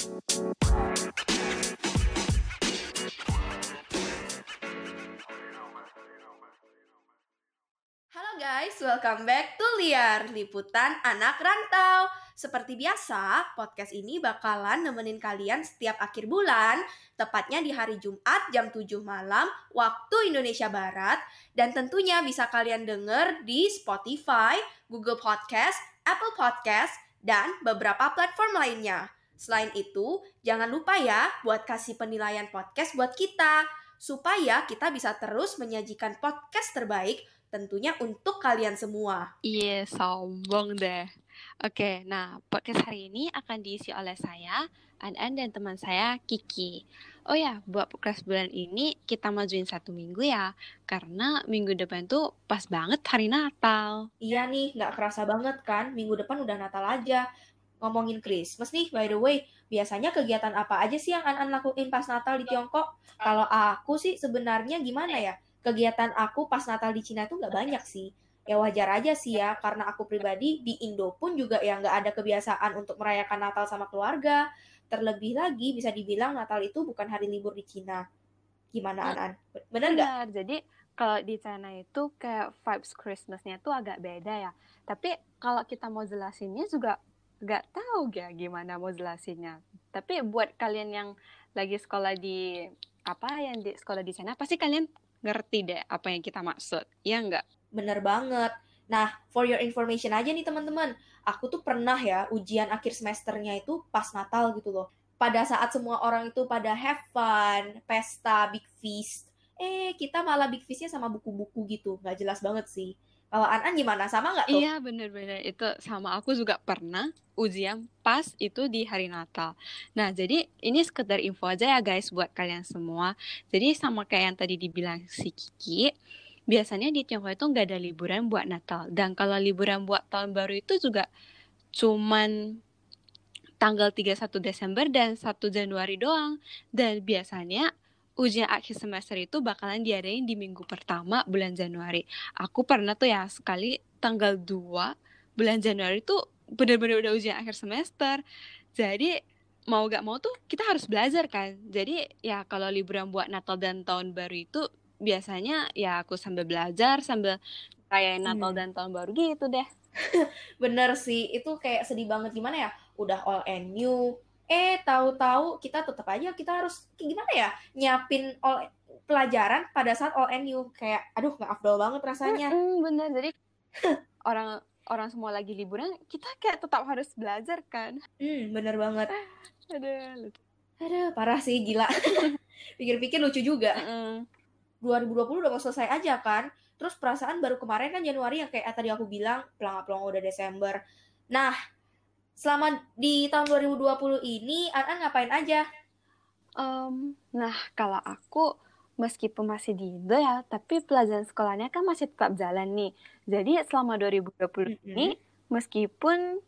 Halo guys, welcome back to Liar, liputan anak rantau. Seperti biasa, podcast ini bakalan nemenin kalian setiap akhir bulan, tepatnya di hari Jumat jam 7 malam waktu Indonesia Barat, dan tentunya bisa kalian denger di Spotify, Google Podcast, Apple Podcast, dan beberapa platform lainnya. Selain itu, jangan lupa ya buat kasih penilaian podcast buat kita, supaya kita bisa terus menyajikan podcast terbaik tentunya untuk kalian semua. Iya, sombong deh. Oke, nah podcast hari ini akan diisi oleh saya, An-An dan teman saya Kiki. Oh ya, buat podcast bulan ini kita majuin satu minggu ya, karena minggu depan tuh pas banget hari Natal. Iya nih, nggak kerasa banget kan, minggu depan udah Natal aja. Ngomongin Christmas nih, by the way, biasanya kegiatan apa aja sih yang An-An lakuin pas Natal di Tiongkok? Kalau aku sih sebenarnya gimana ya? kegiatan aku pas Natal di Cina itu nggak banyak sih. Ya wajar aja sih ya, karena aku pribadi di Indo pun juga ya nggak ada kebiasaan untuk merayakan Natal sama keluarga. Terlebih lagi bisa dibilang Natal itu bukan hari libur di Cina. Gimana Hmm. Anan? Bener nggak? Benar, jadi kalau di China itu kayak vibes Christmasnya tuh agak beda ya. Tapi kalau kita mau jelasinnya juga nggak tahu ya gimana mau jelasinnya. Tapi buat kalian yang lagi sekolah di apa yang di sekolah di sana pasti kalian ngerti deh apa yang kita maksud. Ya nggak? Bener banget. Nah, for your information aja nih teman-teman, aku tuh pernah ya ujian akhir semesternya itu pas Natal gitu loh. Pada saat semua orang itu pada have fun, pesta, big feast, eh kita malah big feastnya sama buku-buku gitu, nggak jelas banget sih. Kalau An-An gimana? Sama nggak tuh? Iya bener-bener itu sama aku juga pernah ujian pas itu di hari Natal. Nah jadi ini sekedar info aja ya guys buat kalian semua. Jadi sama kayak yang tadi dibilang si Kiki, biasanya di Tiongkok itu nggak ada liburan buat Natal. Dan kalau liburan buat tahun baru itu juga cuman tanggal 31 Desember dan 1 Januari doang. Dan biasanya ujian akhir semester itu bakalan diadain di minggu pertama bulan Januari. Aku pernah tuh ya sekali tanggal 2 bulan Januari tuh bener-bener udah ujian akhir semester. Jadi mau gak mau tuh kita harus belajar kan. Jadi ya kalau liburan buat Natal dan Tahun Baru itu biasanya ya aku sambil belajar sambil rayain Natal Hmm. dan Tahun Baru gitu deh. Bener sih, itu kayak sedih banget gimana ya? Udah all and new, eh tahu-tahu kita tetap aja kita harus gimana ya? Nyiapin all pelajaran pada saat all new kayak aduh nggak afdol banget rasanya. Mm-mm, bener. Jadi orang orang semua lagi liburan, kita kayak tetap harus belajar kan. Hmm, bener banget. Aduh, lucu. Aduh, parah sih gila. Pikir-pikir lucu juga. Mm-mm. 2020 udah mau selesai aja kan. Terus perasaan baru kemarin kan Januari yang kayak tadi aku bilang pelangga-pelangga udah Desember. Nah, selama di tahun 2020 ini An-An ngapain aja? Em, nah, kalau aku meskipun masih di Indo ya, tapi pelajaran sekolahnya kan masih tetap jalan nih. Jadi selama 2020 ini, meskipun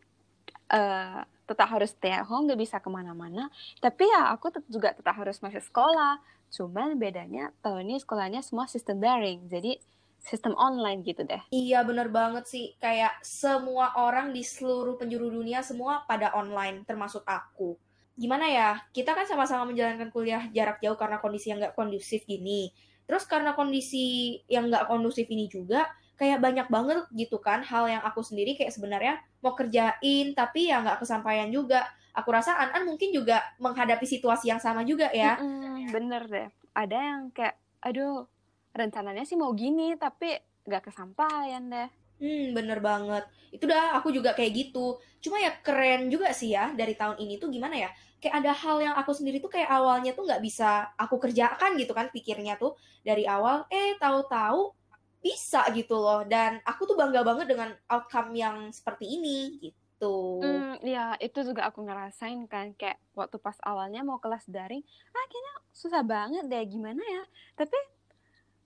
eh, tetap harus stay at home, gak bisa ke mana-mana, tapi ya aku tet- juga tetap harus masuk sekolah. Cuman bedanya tahun ini sekolahnya semua sistem daring, jadi sistem online gitu deh. Iya bener banget sih. Kayak semua orang di seluruh penjuru dunia semua pada online, termasuk aku. Gimana ya, kita kan sama-sama menjalankan kuliah jarak jauh karena kondisi yang nggak kondusif gini. Terus karena kondisi yang nggak kondusif ini juga, kayak banyak banget gitu kan hal yang aku sendiri kayak sebenarnya mau kerjain, tapi ya nggak kesampaian juga. Aku rasa An-An mungkin juga menghadapi situasi yang sama juga ya. Mm-mm, bener deh. Ada yang kayak, aduh, rencananya sih mau gini, tapi gak kesampaian deh. Hmm, bener banget. Itu dah aku juga kayak gitu. Cuma ya keren juga sih ya dari tahun ini tuh gimana ya? Kayak ada hal yang aku sendiri tuh kayak awalnya tuh nggak bisa aku kerjakan gitu kan pikirnya tuh dari awal. Eh tahu-tahu bisa gitu loh. Dan aku tuh bangga banget dengan outcome yang seperti ini gitu. Hmm, ya itu juga aku ngerasain kan kayak waktu pas awalnya mau kelas daring, ah kayaknya susah banget deh gimana ya. Tapi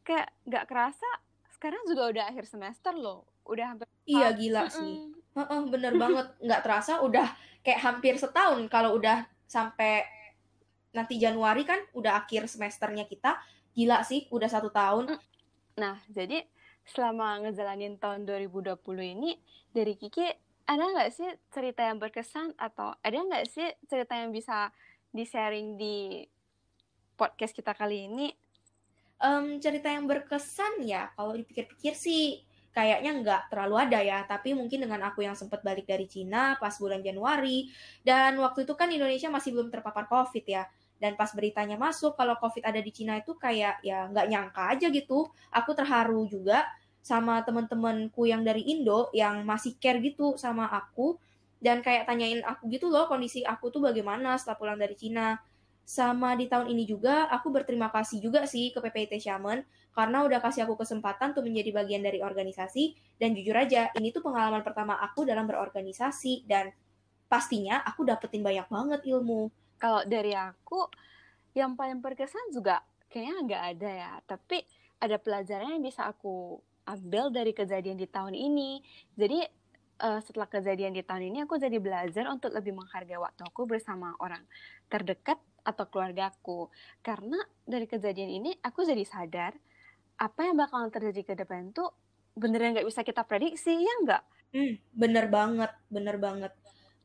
kayak nggak kerasa sekarang juga udah akhir semester loh, udah hampir Iya gila Mm-mm. sih. Heeh, bener banget. Nggak terasa udah kayak hampir setahun kalau udah sampai nanti Januari kan udah akhir semesternya kita. Gila sih, udah satu tahun. Nah, jadi selama ngejalanin tahun 2020 ini dari Kiki ada nggak sih cerita yang berkesan atau ada nggak sih cerita yang bisa di-sharing di podcast kita kali ini? Um, cerita yang berkesan ya, kalau dipikir-pikir sih kayaknya nggak terlalu ada ya, tapi mungkin dengan aku yang sempat balik dari Cina pas bulan Januari, dan waktu itu kan Indonesia masih belum terpapar COVID ya, dan pas beritanya masuk kalau COVID ada di Cina itu kayak ya nggak nyangka aja gitu, aku terharu juga sama teman-temanku yang dari Indo yang masih care gitu sama aku, dan kayak tanyain aku gitu loh kondisi aku tuh bagaimana setelah pulang dari Cina. Sama di tahun ini juga, aku berterima kasih juga sih ke PPT Shaman karena udah kasih aku kesempatan untuk menjadi bagian dari organisasi. Dan jujur aja, ini tuh pengalaman pertama aku dalam berorganisasi dan pastinya aku dapetin banyak banget ilmu. Kalau dari aku, yang paling berkesan juga kayaknya nggak ada ya. Tapi ada pelajaran yang bisa aku ambil dari kejadian di tahun ini. Jadi uh, setelah kejadian di tahun ini aku jadi belajar untuk lebih menghargai waktu aku bersama orang terdekat atau keluargaku. Karena dari kejadian ini aku jadi sadar apa yang bakalan terjadi ke depan tuh beneran nggak bisa kita prediksi ya nggak? Hmm, bener banget, bener banget.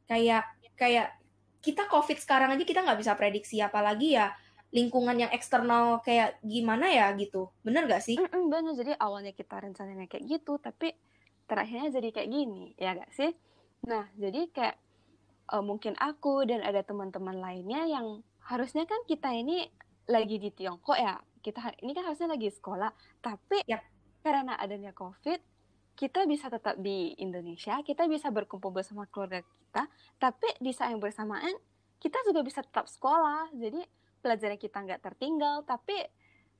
Kayak kayak kita COVID sekarang aja kita nggak bisa prediksi, apalagi ya lingkungan yang eksternal kayak gimana ya gitu. Bener gak sih? Mm -mm, bener, jadi awalnya kita rencananya kayak gitu, tapi terakhirnya jadi kayak gini, ya gak sih? Nah, jadi kayak uh, mungkin aku dan ada teman-teman lainnya yang harusnya kan kita ini lagi di Tiongkok ya. Kita ini kan harusnya lagi sekolah. Tapi ya karena adanya COVID kita bisa tetap di Indonesia kita bisa berkumpul bersama keluarga kita. Tapi di saat yang bersamaan kita juga bisa tetap sekolah. Jadi pelajaran kita nggak tertinggal. Tapi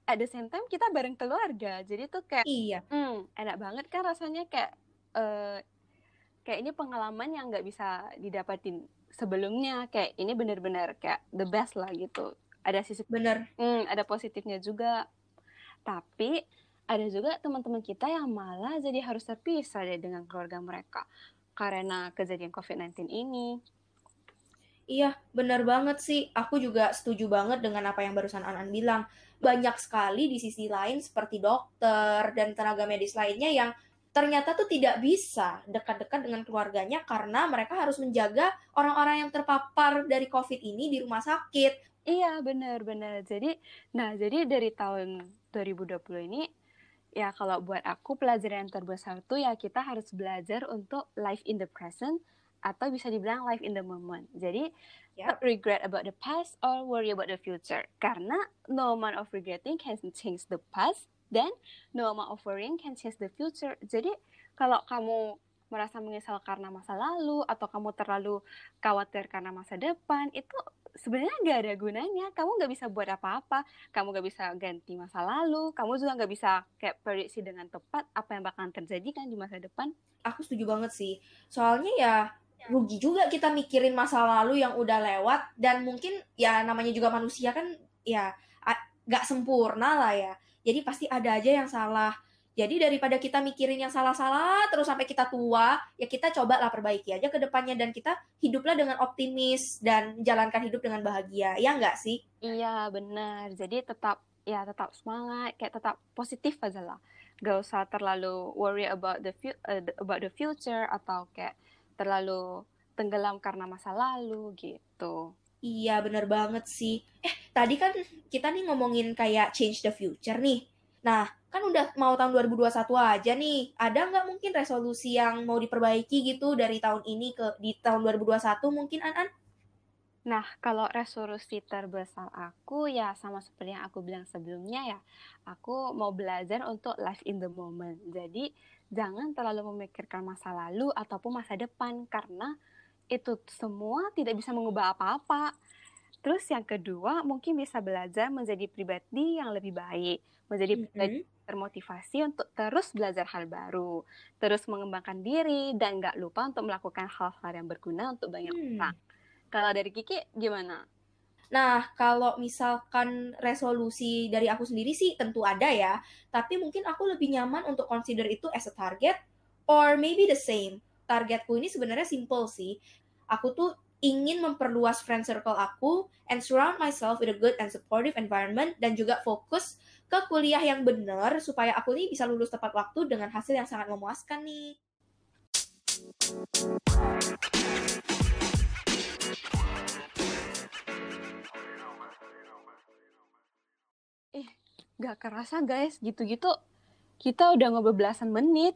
at the same time kita bareng keluarga. Jadi tuh kayak iya. hmm, enak banget kan rasanya kayak uh, kayak ini pengalaman yang nggak bisa didapatin sebelumnya kayak ini benar-benar kayak the best lah gitu ada sisi bener hmm, ada positifnya juga tapi ada juga teman-teman kita yang malah jadi harus terpisah deh dengan keluarga mereka karena kejadian COVID-19 ini. Iya, benar banget sih. Aku juga setuju banget dengan apa yang barusan Anan bilang. Banyak sekali di sisi lain seperti dokter dan tenaga medis lainnya yang ternyata tuh tidak bisa dekat-dekat dengan keluarganya karena mereka harus menjaga orang-orang yang terpapar dari COVID ini di rumah sakit. Iya, benar-benar. Jadi, nah, jadi dari tahun 2020 ini, ya kalau buat aku pelajaran yang terbesar tuh ya kita harus belajar untuk life in the present atau bisa dibilang life in the moment. Jadi, yep. regret about the past or worry about the future. Karena no amount of regretting can change the past, dan no amount of worrying can change the future. Jadi kalau kamu merasa menyesal karena masa lalu atau kamu terlalu khawatir karena masa depan itu sebenarnya nggak ada gunanya. Kamu nggak bisa buat apa-apa. Kamu nggak bisa ganti masa lalu. Kamu juga nggak bisa kayak prediksi dengan tepat apa yang bakalan terjadi kan di masa depan. Aku setuju banget sih. Soalnya ya rugi juga kita mikirin masa lalu yang udah lewat. Dan mungkin ya namanya juga manusia kan ya nggak sempurna lah ya jadi pasti ada aja yang salah. Jadi daripada kita mikirin yang salah-salah terus sampai kita tua, ya kita cobalah perbaiki aja ke depannya dan kita hiduplah dengan optimis dan menjalankan hidup dengan bahagia. Ya enggak sih? Iya, benar. Jadi tetap ya tetap semangat, kayak tetap positif aja lah. Gak usah terlalu worry about the uh, about the future atau kayak terlalu tenggelam karena masa lalu gitu. Iya, bener banget sih. Eh, tadi kan kita nih ngomongin kayak change the future nih. Nah, kan udah mau tahun 2021 aja nih. Ada nggak mungkin resolusi yang mau diperbaiki gitu dari tahun ini ke di tahun 2021 mungkin, An-An? Nah, kalau resolusi terbesar aku ya sama seperti yang aku bilang sebelumnya ya, aku mau belajar untuk live in the moment. Jadi, jangan terlalu memikirkan masa lalu ataupun masa depan karena itu semua tidak bisa mengubah apa-apa. Terus yang kedua, mungkin bisa belajar menjadi pribadi yang lebih baik, menjadi mm -hmm. termotivasi untuk terus belajar hal baru, terus mengembangkan diri, dan nggak lupa untuk melakukan hal-hal yang berguna untuk banyak hmm. orang. Kalau dari Kiki, gimana? Nah, kalau misalkan resolusi dari aku sendiri sih tentu ada ya, tapi mungkin aku lebih nyaman untuk consider itu as a target, or maybe the same. Targetku ini sebenarnya simple sih, aku tuh ingin memperluas friend circle aku and surround myself with a good and supportive environment dan juga fokus ke kuliah yang benar supaya aku nih bisa lulus tepat waktu dengan hasil yang sangat memuaskan nih. Eh, gak kerasa guys, gitu-gitu kita udah ngobrol belasan menit.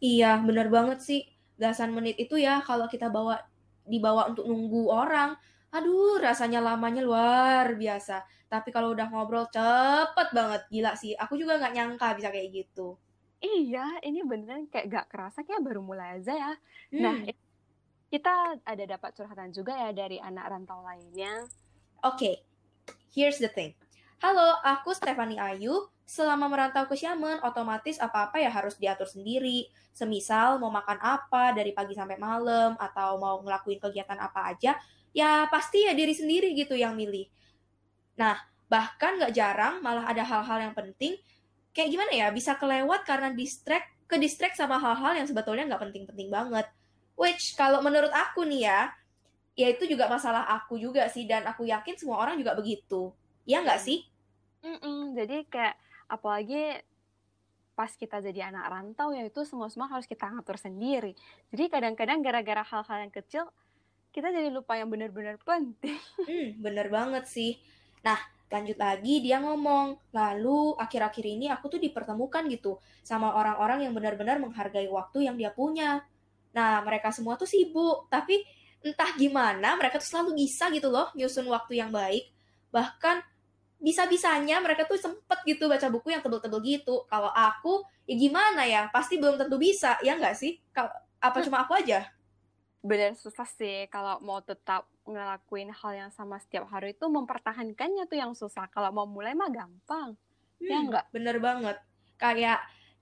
Iya, bener banget sih. Belasan menit itu ya kalau kita bawa dibawa untuk nunggu orang. Aduh, rasanya lamanya luar biasa. Tapi kalau udah ngobrol cepet banget, gila sih. Aku juga nggak nyangka bisa kayak gitu. Iya, ini beneran kayak gak kerasa kayak baru mulai aja ya. Nah, Hmm, kita ada dapat curhatan juga ya dari anak rantau lainnya. Oke, here's the thing. Halo, aku Stephanie Ayu. Selama merantau ke Xiamen, otomatis apa-apa ya harus diatur sendiri. Semisal mau makan apa dari pagi sampai malam, atau mau ngelakuin kegiatan apa aja, ya pasti ya diri sendiri gitu yang milih. Nah, bahkan nggak jarang malah ada hal-hal yang penting, kayak gimana ya, bisa kelewat karena distract, ke distract sama hal-hal yang sebetulnya nggak penting-penting banget. Which, kalau menurut aku nih ya, ya itu juga masalah aku juga sih, dan aku yakin semua orang juga begitu. Iya nggak sih? Mm-mm, jadi kayak apalagi pas kita jadi anak rantau ya itu semua-semua harus kita ngatur sendiri. Jadi kadang-kadang gara-gara hal-hal yang kecil kita jadi lupa yang benar-benar penting. Hmm, bener banget sih. Nah, lanjut lagi dia ngomong, lalu akhir-akhir ini aku tuh dipertemukan gitu sama orang-orang yang benar-benar menghargai waktu yang dia punya. Nah, mereka semua tuh sibuk, tapi entah gimana mereka tuh selalu bisa gitu loh nyusun waktu yang baik. Bahkan bisa-bisanya mereka tuh sempet gitu baca buku yang tebel-tebel gitu. Kalau aku, ya gimana ya? Pasti belum tentu bisa, ya nggak sih? Kalau apa cuma aku aja? Benar susah sih kalau mau tetap ngelakuin hal yang sama setiap hari itu mempertahankannya tuh yang susah. Kalau mau mulai mah gampang. Ya Hmm, nggak? bener banget. Kayak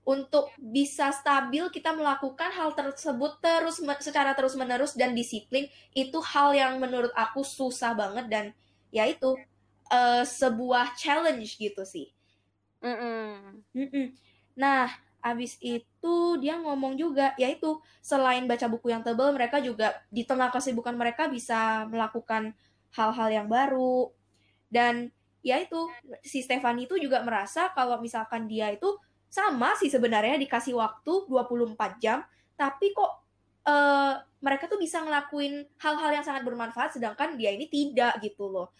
untuk bisa stabil kita melakukan hal tersebut terus secara terus-menerus dan disiplin itu hal yang menurut aku susah banget dan ya itu eh, sebuah challenge gitu sih. Mm-mm. Mm-mm. Nah, abis itu dia ngomong juga, yaitu selain baca buku yang tebal, mereka juga di tengah kesibukan mereka bisa melakukan hal-hal yang baru. Dan ya itu, si Stefani itu juga merasa kalau misalkan dia itu sama sih sebenarnya dikasih waktu 24 jam, tapi kok eh, mereka tuh bisa ngelakuin hal-hal yang sangat bermanfaat, sedangkan dia ini tidak gitu loh.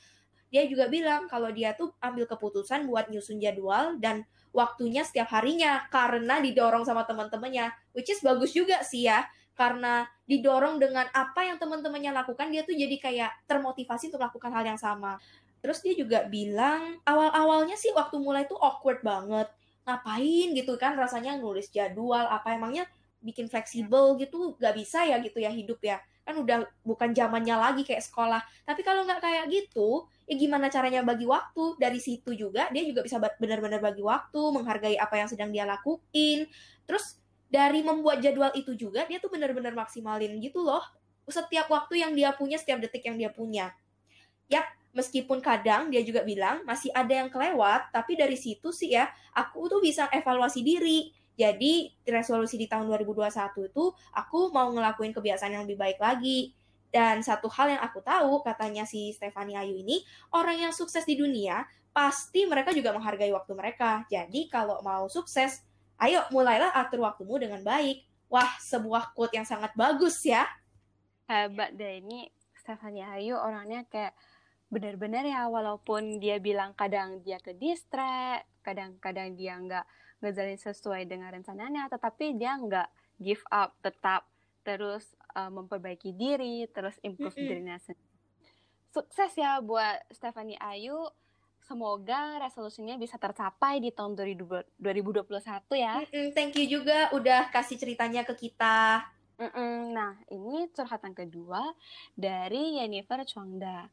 Dia juga bilang kalau dia tuh ambil keputusan buat nyusun jadwal dan waktunya setiap harinya karena didorong sama teman-temannya which is bagus juga sih ya. Karena didorong dengan apa yang teman-temannya lakukan dia tuh jadi kayak termotivasi untuk melakukan hal yang sama. Terus dia juga bilang awal-awalnya sih waktu mulai tuh awkward banget. Ngapain gitu kan rasanya nulis jadwal apa emangnya bikin fleksibel gitu? Gak bisa ya gitu ya hidup ya kan udah bukan zamannya lagi kayak sekolah. Tapi kalau nggak kayak gitu ya gimana caranya bagi waktu? Dari situ juga dia juga bisa benar-benar bagi waktu menghargai apa yang sedang dia lakuin. Terus dari membuat jadwal itu juga dia tuh benar-benar maksimalin gitu loh setiap waktu yang dia punya setiap detik yang dia punya. Yap meskipun kadang dia juga bilang masih ada yang kelewat tapi dari situ sih ya aku tuh bisa evaluasi diri jadi resolusi di tahun 2021 itu aku mau ngelakuin kebiasaan yang lebih baik lagi dan satu hal yang aku tahu, katanya si Stefani Ayu ini, orang yang sukses di dunia, pasti mereka juga menghargai waktu mereka. Jadi kalau mau sukses, ayo mulailah atur waktumu dengan baik. Wah, sebuah quote yang sangat bagus ya. Hebat deh ini Stephanie Ayu orangnya kayak benar-benar ya walaupun dia bilang kadang dia ke distract, kadang-kadang dia nggak ngejalin sesuai dengan rencananya, tetapi dia nggak give up, tetap terus uh, memperbaiki diri, terus improve Mm-mm. dirinya sendiri. Sukses ya buat Stephanie Ayu. Semoga resolusinya bisa tercapai di tahun 2020 2021 ya. Mm-mm, thank you juga udah kasih ceritanya ke kita. Mm-mm. Nah, ini curhatan kedua dari Jennifer Chuangda.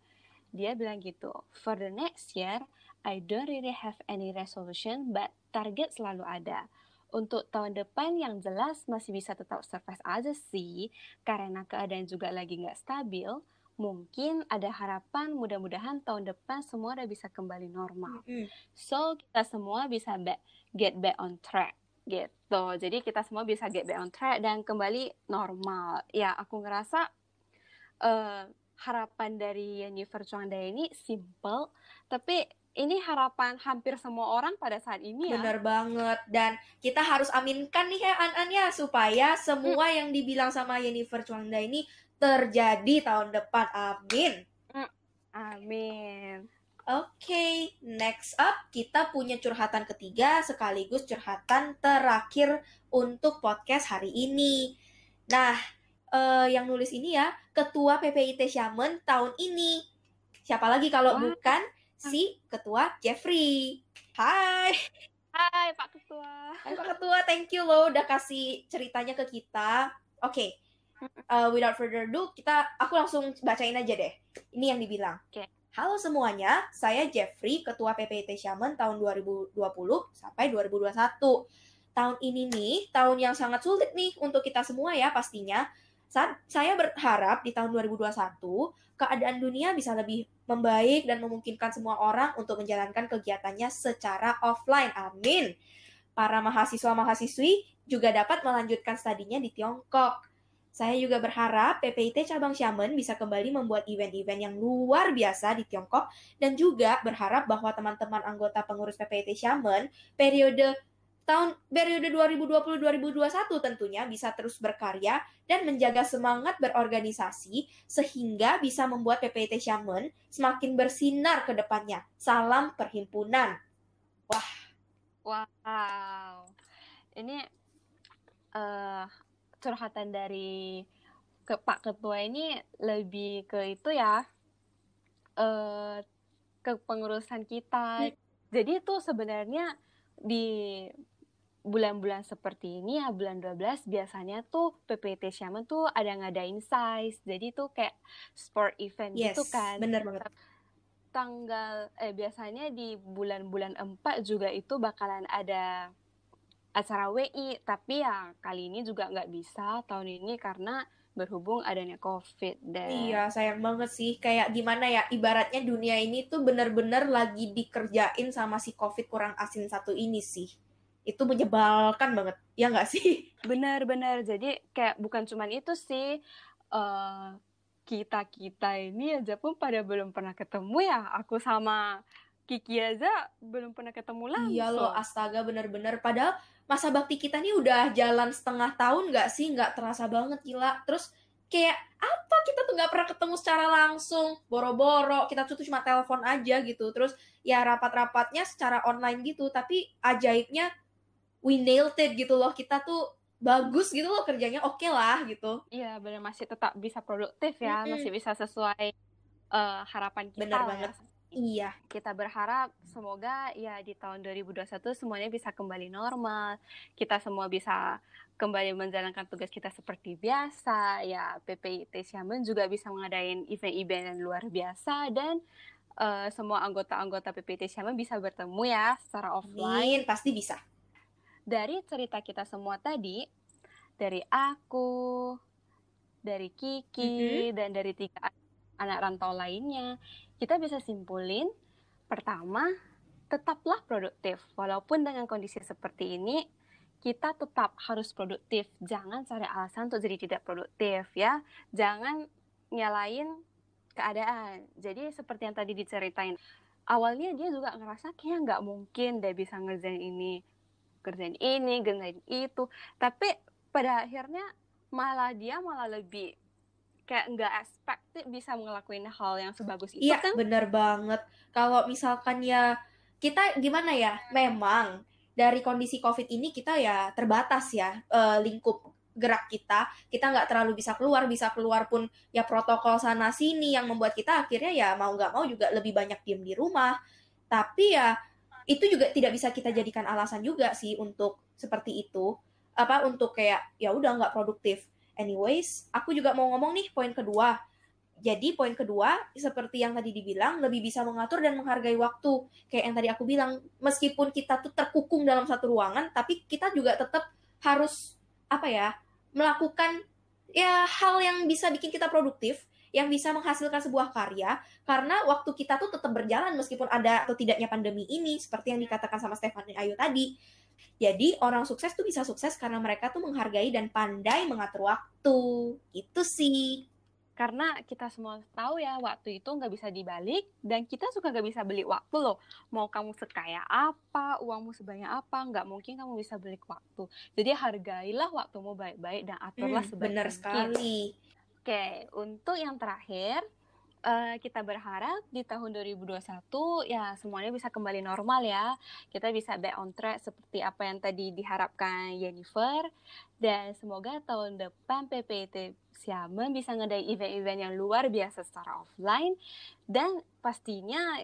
Dia bilang gitu, for the next year, I don't really have any resolution, but target selalu ada. Untuk tahun depan yang jelas masih bisa tetap survive aja sih, karena keadaan juga lagi nggak stabil. Mungkin ada harapan mudah-mudahan tahun depan semua udah bisa kembali normal. So, kita semua bisa back, get back on track gitu. Jadi kita semua bisa get back on track dan kembali normal. Ya, aku ngerasa eh, harapan dari Jennifer Chuangda ini simple, tapi ini harapan hampir semua orang pada saat ini ya. Bener banget. Dan kita harus aminkan nih ya An-An ya supaya semua yang dibilang sama Jennifer Chuangda ini terjadi tahun depan. Amin. Amin. Oke, next up kita punya curhatan ketiga sekaligus curhatan terakhir untuk podcast hari ini. Nah, eh, yang nulis ini ya Ketua PPIT Xiamen tahun ini. Siapa lagi kalau Wah. bukan si Ketua Jeffrey. Hai. Hai Pak Ketua. Hai Pak Ketua, thank you loh udah kasih ceritanya ke kita. Oke, uh, without further ado, kita aku langsung bacain aja deh. Ini yang dibilang. Oke. Halo semuanya, saya Jeffrey, Ketua PPIT Xiamen tahun 2020 sampai 2021. Tahun ini nih, tahun yang sangat sulit nih untuk kita semua ya pastinya. Saat saya berharap di tahun 2021, keadaan dunia bisa lebih membaik dan memungkinkan semua orang untuk menjalankan kegiatannya secara offline. Amin. Para mahasiswa-mahasiswi juga dapat melanjutkan studinya di Tiongkok. Saya juga berharap PPIT Cabang Xiamen bisa kembali membuat event-event yang luar biasa di Tiongkok dan juga berharap bahwa teman-teman anggota pengurus PPIT Xiamen periode tahun periode 2020-2021 tentunya bisa terus berkarya dan menjaga semangat berorganisasi sehingga bisa membuat PPIT Xiamen semakin bersinar ke depannya. Salam perhimpunan. Wow. Ini eh curhatan dari ke Pak Ketua ini lebih ke itu ya eh ke pengurusan kita. Jadi itu sebenarnya di bulan-bulan seperti ini ya bulan 12 biasanya tuh PPT Xiamen tuh ada ngadain size. Jadi tuh kayak sport event Yes, gitu kan. bener banget. tanggal eh biasanya di bulan-bulan 4 juga itu bakalan ada acara WI tapi ya kali ini juga nggak bisa tahun ini karena berhubung adanya COVID dan Iya, sayang banget sih. Kayak gimana ya, ibaratnya dunia ini tuh bener-bener lagi dikerjain sama si COVID kurang asin satu ini sih. Itu menyebalkan banget, ya nggak sih? benar-benar jadi kayak bukan cuman itu sih eh kita kita ini aja pun pada belum pernah ketemu ya aku sama Kiki aja belum pernah ketemu langsung Iya loh, astaga bener-bener. Padahal masa bakti kita nih udah jalan setengah tahun nggak sih? Nggak terasa banget, gila. Terus kayak apa kita tuh nggak pernah ketemu secara langsung, boro-boro. Kita tuh cuma telepon aja gitu. Terus ya rapat-rapatnya secara online gitu. Tapi ajaibnya we nailed it gitu loh. Kita tuh bagus gitu loh kerjanya oke lah gitu. Iya, benar masih tetap bisa produktif ya, Mm-mm. masih bisa sesuai eh, harapan kita Benar lah banget. ya. Iya, Kita berharap semoga ya di tahun 2021 semuanya bisa kembali normal, kita semua bisa kembali menjalankan tugas kita seperti biasa, ya PPIT Xiamen juga bisa mengadain event-event yang luar biasa dan eh, semua anggota-anggota PPIT Xiamen bisa bertemu ya secara offline. amin. Pasti bisa. Dari cerita kita semua tadi, dari aku, dari Kiki, dan dari tiga an- anak rantau lainnya, kita bisa simpulin, pertama, tetaplah produktif. Walaupun dengan kondisi seperti ini, kita tetap harus produktif. Jangan cari alasan untuk jadi tidak produktif ya. Jangan nyalain keadaan. Jadi seperti yang tadi diceritain, awalnya dia juga ngerasa kayak nggak mungkin dia bisa ngerjain ini kerjain ini, kerjain itu. Tapi pada akhirnya malah dia malah lebih kayak nggak expected bisa ngelakuin hal yang sebagus itu Iya, kan. bener banget. Kalau misalkan ya kita gimana ya, memang dari kondisi COVID ini kita ya terbatas ya eh, lingkup gerak kita. Kita nggak terlalu bisa keluar, bisa keluar pun ya protokol sana sini yang membuat kita akhirnya ya mau nggak mau juga lebih banyak diem di rumah. Tapi ya itu juga tidak bisa kita jadikan alasan juga sih untuk seperti itu. Apa untuk kayak ya udah nggak produktif. Anyways, aku juga mau ngomong nih poin kedua. Jadi poin kedua, seperti yang tadi dibilang, lebih bisa mengatur dan menghargai waktu. Kayak yang tadi aku bilang, meskipun kita tuh terkukung dalam satu ruangan, tapi kita juga tetap harus apa ya, melakukan ya hal yang bisa bikin kita produktif, yang bisa menghasilkan sebuah karya, karena waktu kita tuh tetap berjalan meskipun ada atau tidaknya pandemi ini, seperti yang dikatakan sama Stephanie Ayu tadi. Jadi orang sukses tuh bisa sukses karena mereka tuh menghargai dan pandai mengatur waktu. Itu sih. karena kita semua tahu ya waktu itu nggak bisa dibalik dan kita suka nggak bisa beli waktu loh mau kamu sekaya apa uangmu sebanyak apa nggak mungkin kamu bisa beli waktu jadi hargailah waktumu baik-baik dan aturlah Hmm, sebaik benar mungkin sekali. Oke untuk yang terakhir eh, kita berharap di tahun 2021 ya semuanya bisa kembali normal ya kita bisa back on track seperti apa yang tadi diharapkan Jennifer dan semoga tahun depan PPT Xiamen bisa ngadain event-event yang luar biasa secara offline dan pastinya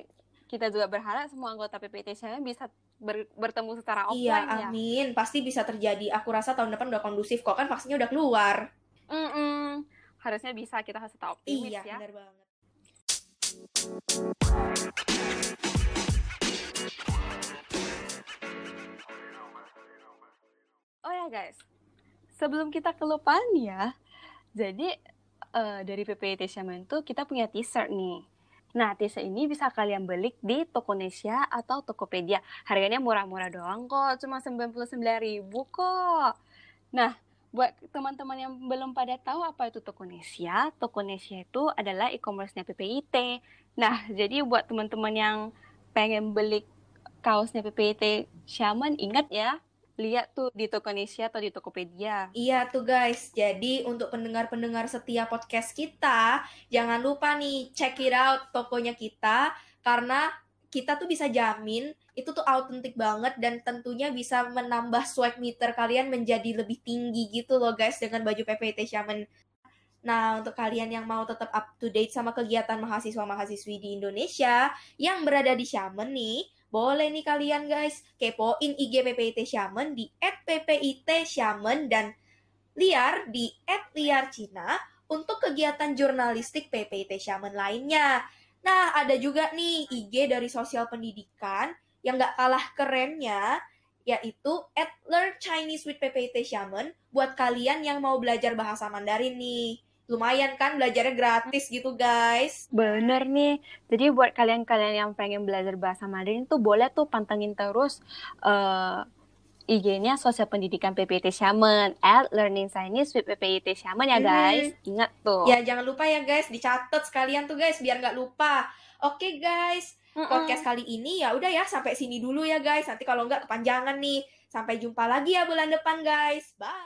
kita juga berharap semua anggota PPT Xiamen bisa ber- bertemu secara Iya, offline ya. amin. Pasti bisa terjadi. Aku rasa tahun depan udah kondusif kok kan vaksinnya udah keluar. Mm-mm. Harusnya bisa kita harus tetap optimis Iya, ya. benar banget. Oh ya guys, sebelum kita kelupaan ya, jadi eh, dari PPT Xiamen tuh kita punya t-shirt nih. Nah, t-shirt ini bisa kalian beli di Tokonesia atau Tokopedia. Harganya murah-murah doang kok, cuma 99.000 kok. Nah, buat teman-teman yang belum pada tahu apa itu Tokonesia, Tokonesia itu adalah e-commerce-nya PPIT. Nah, jadi buat teman-teman yang pengen beli kaosnya PPIT Xiamen, ingat ya, lihat tuh di Tokonesia atau di Tokopedia. Iya tuh guys, jadi untuk pendengar-pendengar setia podcast kita, jangan lupa nih check it out tokonya kita karena kita tuh bisa jamin itu tuh autentik banget dan tentunya bisa menambah swag meter kalian menjadi lebih tinggi gitu loh guys dengan baju PPT Shaman. Nah, untuk kalian yang mau tetap up to date sama kegiatan mahasiswa-mahasiswi di Indonesia yang berada di Xiamen nih, boleh nih kalian guys kepoin IG PPIT Xiamen di @ppit Xiamen dan Liar di @liarcina untuk kegiatan jurnalistik PPIT Xiamen lainnya. Nah, ada juga nih IG dari sosial pendidikan yang gak kalah kerennya yaitu at Learn Chinese with PPIT Xiamen buat kalian yang mau belajar bahasa Mandarin nih. Lumayan kan belajarnya gratis gitu guys. Bener nih. Jadi buat kalian-kalian yang pengen belajar bahasa Mandarin tuh boleh tuh pantengin terus eh, IG-nya Sosial Pendidikan PPT Xiamen at Learning Chinese with PPT Xiamen ya guys. Ingat tuh. Ya jangan lupa ya guys, dicatat sekalian tuh guys biar nggak lupa. Oke guys, Mm-mm. podcast kali ini ya udah ya sampai sini dulu ya guys. Nanti kalau nggak kepanjangan nih. Sampai jumpa lagi ya bulan depan guys. Bye.